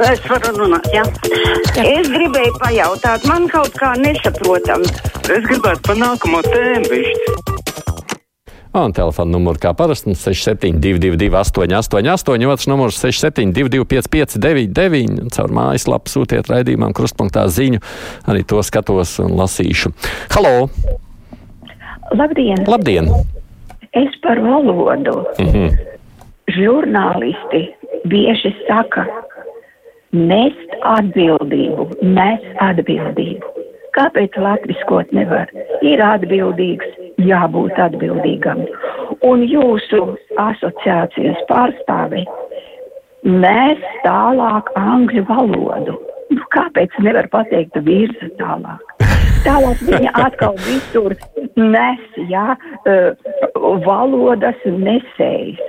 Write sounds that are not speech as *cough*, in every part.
Es varu runāt, jā. Es gribēju pajautāt, man kaut kā nesaprotam. Es gribētu par nākamo tēmu bišķi. Un telefona numurs kā parasti 6722, 888, otrs numurs 6722, 559, caur mājaslapu sūtiet raidījumam, krustpunktā ziņu. Arī to skatos un lasīšu. Halo! Labdien! Labdien! Es par valodu. Mm -hmm. Žurnālisti bieži saka, nest atbildību, nes atbildību. Kāpēc latviskot nevar? Ir atbildīgs, jābūt atbildīgam. Un jūsu asociācijas pārstāvi nes tālāk angļu valodu. Nu, kāpēc nevar pateikt virza tālāk? Tālāk viņa *laughs* atkal visur nes, jā, uh, valodas nesējs.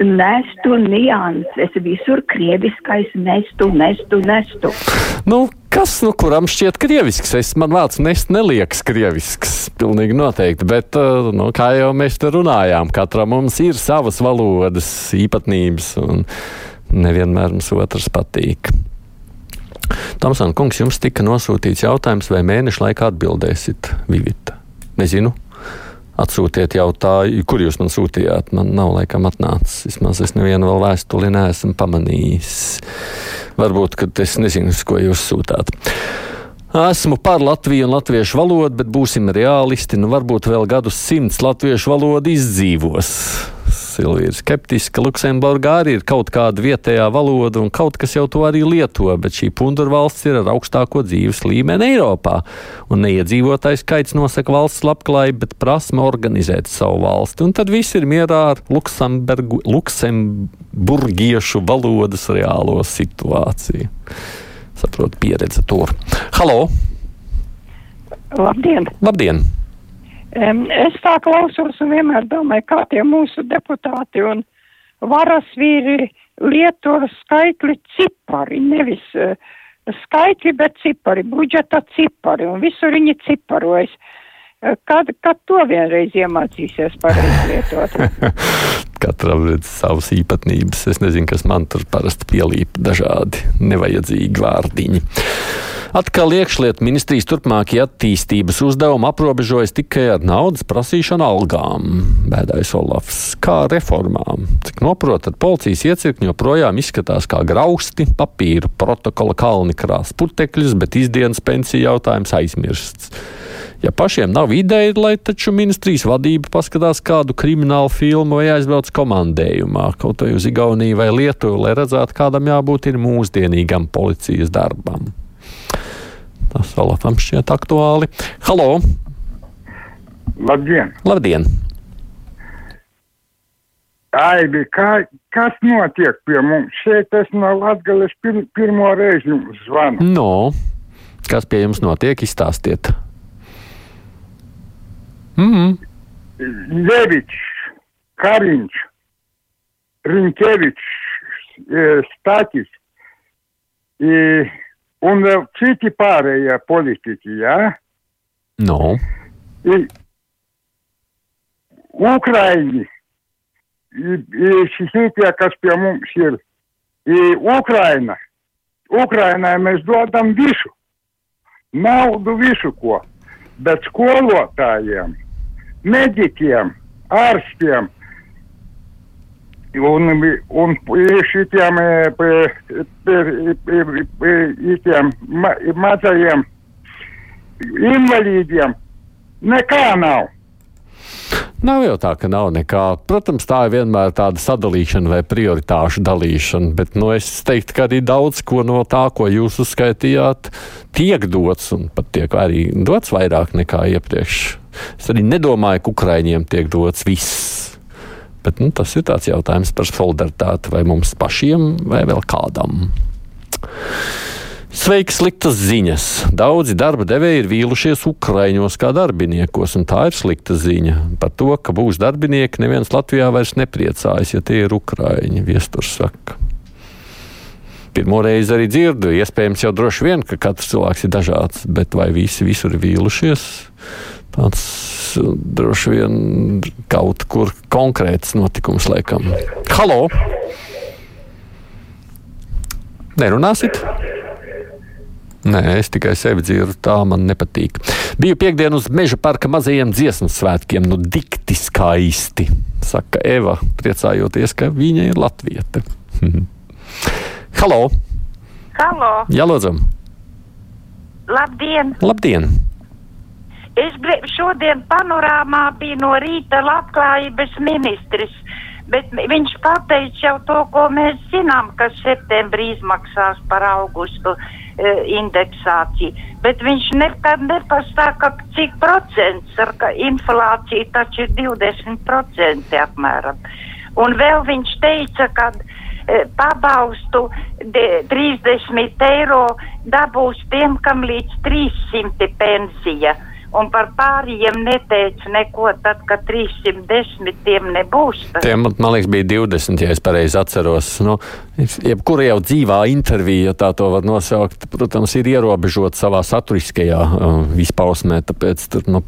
Nestu nianses, visur krieviskais nestu, nestu, nestu. Nu, kas, nu, kuram šķiet krievisks? Es man vārds nest neliekas krievisks, pilnīgi noteikti, bet, uh, nu, kā jau mēs te runājām, katram mums ir savas valodas īpatnības, un nevienmēr mums otrs patīk. Tomsona kungs, jums tika nosūtīts jautājums, vai mēnešu laikā atbildēsit, Vivita? Nezinu. Atsūtiet jautājumu, kur jūs man sūtījāt. Man nav laikam atnācis. Vismaz es nevienu vēl vēstuli neesmu pamanījis. Varbūt, ka es nezinu, uz ko jūs sūtāt. Esmu par Latviju un latviešu valodu, bet būsim realisti. Nu, varbūt vēl gadus simts latviešu valoda izdzīvos. Silvija ir skeptiska. Luksemburgā arī ir kaut kāda vietējā valoda, un kaut kas jau to arī lieto, bet šī pundura valsts ir ar augstāko dzīves līmeni Eiropā. Un neiedzīvotājs skaits nosaka valsts labklājību, bet prasme organizēt savu valsti. Un tad viss ir mierā ar luksemburgiešu valodas reālo situāciju. Saprotu, pieredze tur. Halo! Labdien! Labdien! Es tā klausos un vienmēr domāju, kā tie mūsu deputāti un varas vīri lieto skaitli cipari, nevis uh, skaitļi, bet cipari, budžeta cipari, un visur viņi ciparojas. Uh, kad, kad to vienreiz iemācīsies pareizi lietot? *laughs* Katram ir savas īpatnības. Es nezinu, kas man tur parasti pielīp dažādi nevajadzīgi vārdiņi. Atkal iekšlietu ministrijas turpmākie attīstības uzdevumi aprobežojas tikai ar naudas prasīšanu algām, bēdājas Olafs. Kā reformām? Cik noprot, tad policijas iecirkņi joprojām izskatās kā grausti, papīra protokola kalni krās putekļus, bet izdienas pensiju jautājums aizmirsts. Ja pašiem nav ideja, lai taču ministrijas vadība paskatās kādu kriminālu filmu vai aizbrauc komandējumā, kaut vai uz Igauniju vai Lietuvu, lai redzētu, kādam jābūt ir mūsdienīgam policijas darbam. Tas Olafam šķiet aktuāli. Halo! Labdien! Labdien! Aivi, kā, kas notiek pie mums? Šeit es no Latgales pir, pirmo reizi jums zvanu. No, kas pie jums notiek? Izstāstiet. Mm. Levičs, Kariņš, Riņķevičs, Statis un vēl citi pārējie politiķi, jā? No. I, Ukraiņi, šitie, kas pie mums ir, I, Ukraina, Ukrainai mēs dodam visu, naudu visu ko, bet skolotājiem, mediķiem, ārstiem un, un šitiem itiem ma, mazajiem invalīdiem nekā nav. Nav jau tā, ka nav nekā. Protams, tā ir vienmēr tāda sadalīšana vai prioritāšu dalīšana, bet nu, es teiktu, ka arī daudz ko no tā, ko jūs uzskaitījāt, tiek dots un pat tiek arī dots vairāk nekā iepriekš. Es arī nedomāju, ka Ukraiņiem tiek dots viss. Bet nu, tas ir tāds jautājums par solidaritāti vai mums pašiem vai vēl kādam. Sveiks, sliktas ziņas. Daudzi darba devēji ir vīlušies Ukraiņos kā darbiniekos, un tā ir slikta ziņa. Par to, ka būs darbinieki, neviens Latvijā vairs nepriecājas, ja tie ir Ukraiņi, viesturs saka. Pirmo reizi arī dzirdu, iespējams, jau droši vien, ka katrs cilvēks ir dažāds, bet vai visi visur ir vīlušies? Tāds droši vien kaut kur konkrēts notikums, laikam. Halo! Nerunāsit? Nē, es tikai sevi dzirdu, tā man nepatīk. Biju piekdien uz meža parka mazajiem dziesmu svētkiem, nu dikti skaisti, saka Eva, priecājoties, ka viņa ir latvieta. *laughs* Halo! Halo! Jā, lūdzu! Labdien! Labdien! Es šodien panorāmā bija no rīta labklājības ministrs, bet viņš pateica jau to, ko mēs zinām, kas septembrī izmaksās par augustu indeksāciju, bet viņš nekad nepastāka, cik procents, ar ka inflācija taču ir 20% apmēram. Un vēl viņš teica, ka e, pabalstu de, 30 eiro dabūs tiem, kam līdz 300 pensija un par pārējiem neteica neko, tad, kad 310 tiem nebūs. Tas... Tiem, man liekas, bija 20, ja es pareizi atceros. Nu, jebkura jau dzīvā intervija, ja tā to var nosaukt, protams, ir ierobežota savā saturiskajā uh, izpausmē. Tāpēc, tur, nu,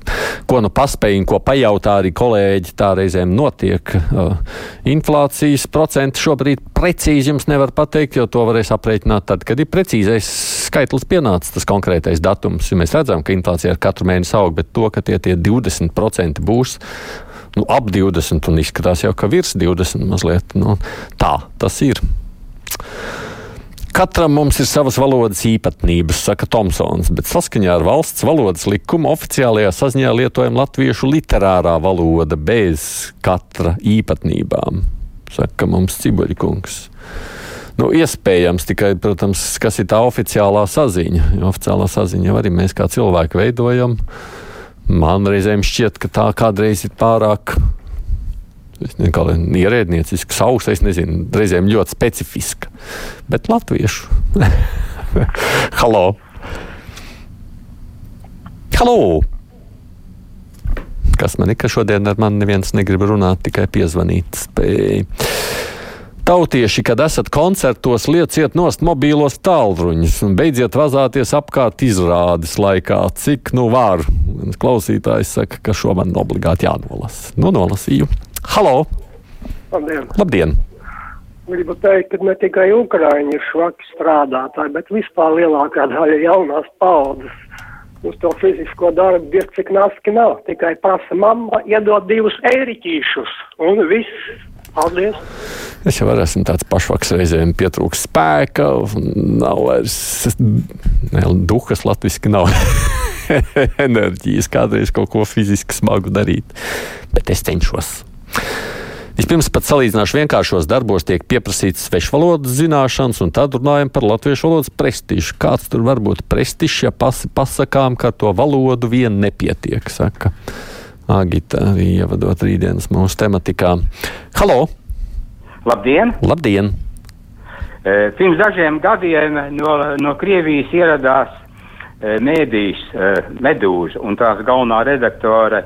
ko nu paspēj un ko pajautā arī kolēģi, tā reizēm notiek. Uh, inflācijas procenti šobrīd precīzi jums nevar pateikt, jo to varēs aprēķināt tad, kad ir precīzais skaitlis pienācis, tas konkrētais datums. Ja mēs redzam, ka inflācija ar katru mēnesi aug, bet to, ka tie, tie 20% būs nu, ap 20 un izskatās jau, ka virs 20 mazliet. Nu, tā tas ir. Katram mums ir savas valodas īpatnības, saka Tomsons, bet saskaņā ar valsts valodas likumu oficiālajā saziņā lietojam latviešu literārā valoda bez katra īpatnībām, saka mums Cibuļkungs. Nu, iespējams, tikai, protams, kas ir tā oficiālā saziņa. Jo oficiālā saziņa jau arī mēs kā cilvēki veidojam. Man reizēm šķiet, ka tā kādreiz ir pārāk kā ierēdnieciska, sausa, es nezinu, reizēm ļoti specifiska. Bet latviešu. *laughs* Halo! Halo! Kas man ir, ka šodien ar mani neviens negrib runāt, tikai piezvanīt spēj. Tautieši, kad esat koncertos, lieciet nost mobīlos tālruņus un beidziet vazāties apkārt izrādes laikā, cik nu var. Klausītājs saka, ka šo man obligāti jānolasa. Nu, nolasīju. Halo! Labdien! Labdien. Gribu teikt, ka ne tikai Ukrāņi ir švaki strādātāji, bet vispār lielākā daļa jaunās paudzes uz to fizisko darbu diez cik naski nav. Tikai prasa mamma iedot divus eiriķīšus un viss. Paldies! Es jau esmu tāds pašvaks, reizēm pietrūkst spēka, nav vairs ne, duhas, latviešu nav *laughs* enerģijas, kādreiz kaut ko fiziski smagu darīt. Bet es cenšos. Vispirms pat salīdzināšu vienkāršos darbos tiek pieprasīts svešvalodas zināšanas, un tad runājam par latviešu valodas prestižu. Kāds tur var būt prestižs, ja pas, pasakām, ka to valodu vien nepietiek, saka Agita, arī ievadot rītdienas mūsu tematikā. Halo! Labdien! Labdien! E, pirms dažiem gadiem no, no Krievijas ieradās e, mēdījis e, Medūza un tās galvenā redaktore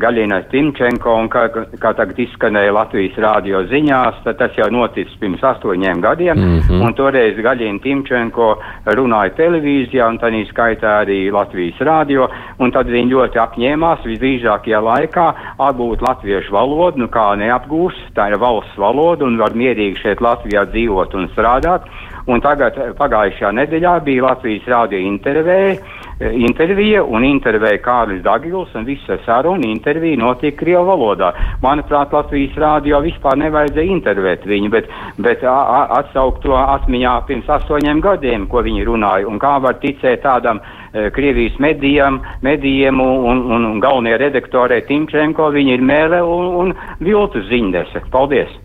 Gaļina Timčenko, un kā, kā tagad izskanēja Latvijas rādio ziņās, tad tas jau noticis pirms astoņiem gadiem, mm -hmm. un toreiz Gaļina Timčenko runāja televīzijā, un tādā skaitā arī Latvijas rādio, un tad viņi ļoti apņēmās visdrīzākajā laikā apgūt latviešu valodu, nu kā neapgūs, tā ir valsts valoda, un var mierīgi šeit Latvijā dzīvot un strādāt. Un tagad pagājušajā nedēļā bija Latvijas rādio intervēja, intervija un intervēja Kārlis Dagils un visa saruna intervija notiek Krievu valodā. Manuprāt, Latvijas rādio vispār nevajadzēja intervēt viņu, bet, bet atsaukt to atmiņā pirms astoņiem gadiem, ko viņi runāja un kā var ticēt tādam e, Krievijas medijam, medijiem un, un, un galvenie redaktorē Timčenko, viņi ir mēle un, un viltu ziņdese. Paldies!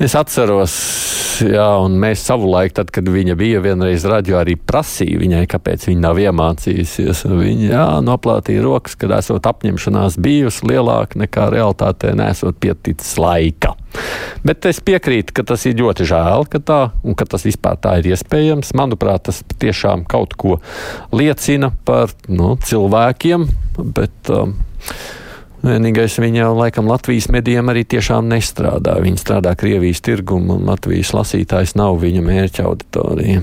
Es atceros, jā, un mēs savulaik, tad, kad viņa bija vienreiz radio, arī prasīja viņai, kāpēc viņa nav iemācījusies. Viņa jā, noplātīja rokas, kad esot apņemšanās bijusi lielāka nekā realitātē nesot pieticis laika. Bet es piekrītu, ka tas ir ļoti žēl, ka tā, un ka tas vispār tā ir iespējams. Manuprāt, tas tiešām kaut ko liecina par nu, cilvēkiem, bet um, Vienīgais viņa jau laikam Latvijas medijiem arī tiešām nestrādā. Viņa strādā Krievijas tirgumu, un Latvijas lasītājs nav viņa mērķa auditorija.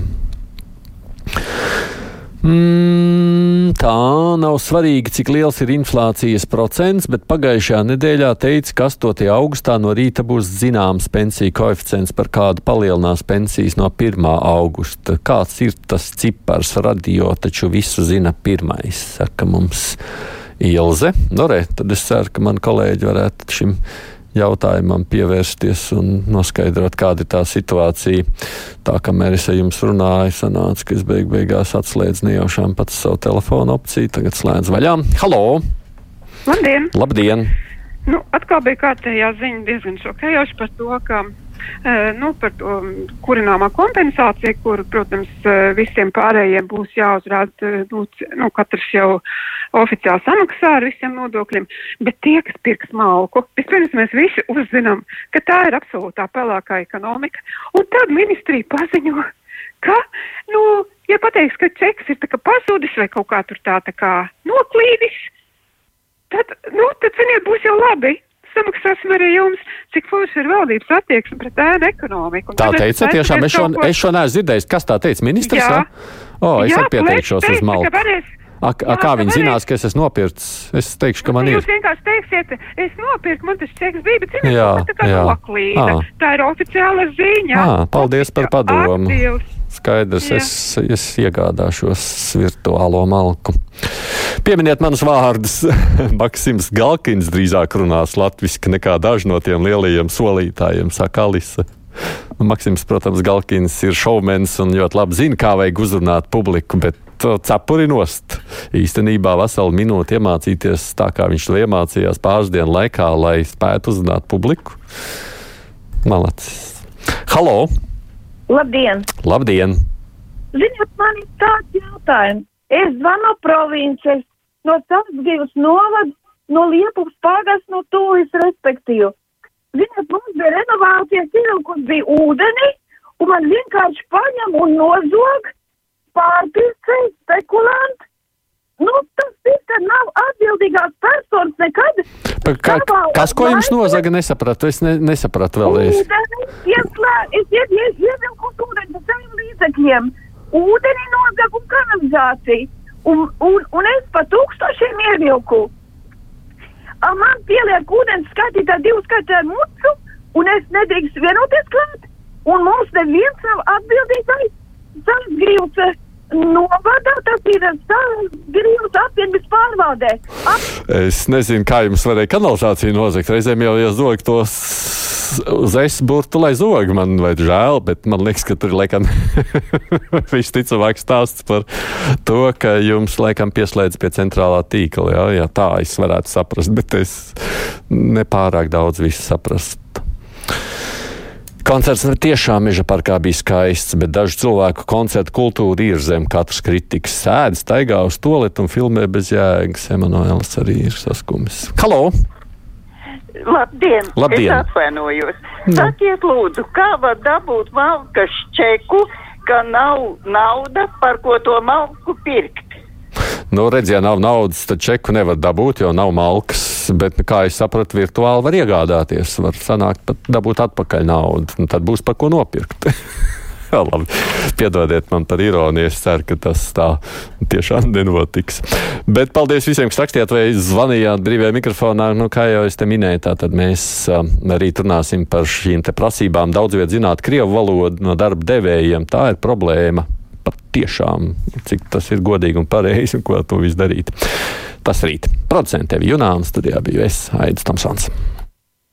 Mm, tā nav svarīgi, cik liels ir inflācijas procents, bet pagājušajā nedēļā teica, ka 8. augustā no rīta būs zināms pensiju koeficients, par kādu palielinās pensijas no 1. augusta. Kāds ir tas cipars radio, taču visu zina pirmais, saka mums Ilze. Nu, re, tad es ceru, ka man kolēģi varētu šim jautājumam pievērsties un noskaidrot, kāda ir tā situācija. Tā kamēr es ar jums runāju, sanāca, ka es beig beigās atslēdzu nejaušām pats savu telefonu opciju, tagad slēdzu vaļā. Halo! Labdien! Labdien! Nu, atkal bija kārtējā ziņa diezgan šokējoša par to, ka uh, nu, par to kurināmā kompensācija, kur, protams, uh, visiem pārējiem būs jāuzrāda, nu, nu, katrs jau oficiāli samaksā ar visiem nodokļiem, bet tie, kas pirks malku, vispirms mēs visi uzzinām, ka tā ir absolūtā pelākā ekonomika, un tad ministrija paziņo, ka, nu, ja pateiks, ka čeks ir pazudis vai kaut kā tur tā, tā kā noklīdis, tad, nu, tad, ziniet, būs jau labi. Samaksāsim arī jums, cik forši ir valdības attieksme pret ēnu ekonomiku. Un Tā teica, tiešām es šo, ko- es šo neesmu dzirdējis. Kas tā teica? Ministrs? Jā. O, es Jā, pieteikšos uz malku. A, a, kā viņi zinās, ka es esmu nopircis? Es teikšu, ka man Nu, ir. Jūs vienkārši teiksiet, es nopirku, man tas čeks bija, bet ziniet, Jā, tā kā noklīda. Ā. Tā ir oficiāla ziņa. Ā, paldies par padomu. Aktīvs. Skaidrs, Jā. es, es iegādāšos virtuālo malku. Pieminiet manus vārdus. *laughs* Maksims Galkins drīzāk runās latviešu nekā daži no tiem lielajiem solītājiem, saka Alisa. Maksims, protams, Galkins ir šovmens un ļoti labi zina, kā vajag uzrunāt publiku, bet cepuri nost. Īstenībā veselu minūti iemācīties tā, kā viņš to iemācījās pāris dienu laikā, lai spētu uzrunāt publiku. Malacis. Halo! Labdien! Labdien! Ziniet, man ir tāds jautājums. Es zvanu no provinces, no Savsgivas novada, no Liepuvas pāgas, no Tūjas respektīvi. Ziniet, mums bija renovācijas ievilkums bija ūdeni, un man vienkārši paņem un nozog pārpircēji, spekulanti. Nu, tas ka nav atbildīgās personas nekad. Ka, kas, ko jums nozaga, nesapratu? Es ne, nesapratu vēlreiz. Es ie- ie- ievilku ūdeni pa saviem līdzekļiem. Ūdeni nozagu un kanalizāciju. Un, un, un es pa tūkstošiem ievilku. A, man pieliek ūdens skaitītā divu skaitītāju mucu, un es nedrīkst vienoties klāt. Un mums neviens nav atbildīgais. Savas grīvas novada, tas ir grīvas apvienības pārvaldē. Ap, Es nezinu, kā jums varēja kanalizāciju nozagt. Reizēm jau iezog tos uz esburtu, lai zog man vai žēl, bet man liekas, ka tur laikam *laughs* visticamāk stāsts par to, ka jums laikam pieslēdz pie centrālā tīkla. Jā, jā, tā es varētu saprast, bet es nepārāk daudz visu saprastu. Koncerts tiešām meža parkā bija skaists, bet dažu cilvēku koncertu kultūra ir zem katras kritikas. Sēdi, staigā uz toaletu un filmē bez jēgas. Emanuēls arī ir saskumis. Halo! Labdien! Labdien. Es atvainojos. Sakiet, lūdzu, kā var dabūt malkas čeku, ka nav nauda, par ko to malku pirkt? Nu, redziet, ja nav naudas, tad čeku nevar dabūt, jo nav malkas. Bet, kā es sapratu, virtuāli var iegādāties. Var sanākt pat dabūt atpakaļ naudu. Tad būs par ko nopirkt. *laughs* Labi, piedodiet man par ironiju. Es ceru, ka tas tā tiešām nenotiks. Bet paldies visiem, kas rakstījāt vai zvanījāt brīvajā mikrofonā. Nu, kā jau es te minēju, tad mēs uh, arī runāsim par šīm prasībām. Daudz viet zināt krievu valodu no darba devējiem. Tā ir problēma. Pat tiešām, cik tas ir godīgi un pareizi un ko to visu darīt. Tas rīt. Producentiem Junāns studijā biju es, Aidis Tomsons.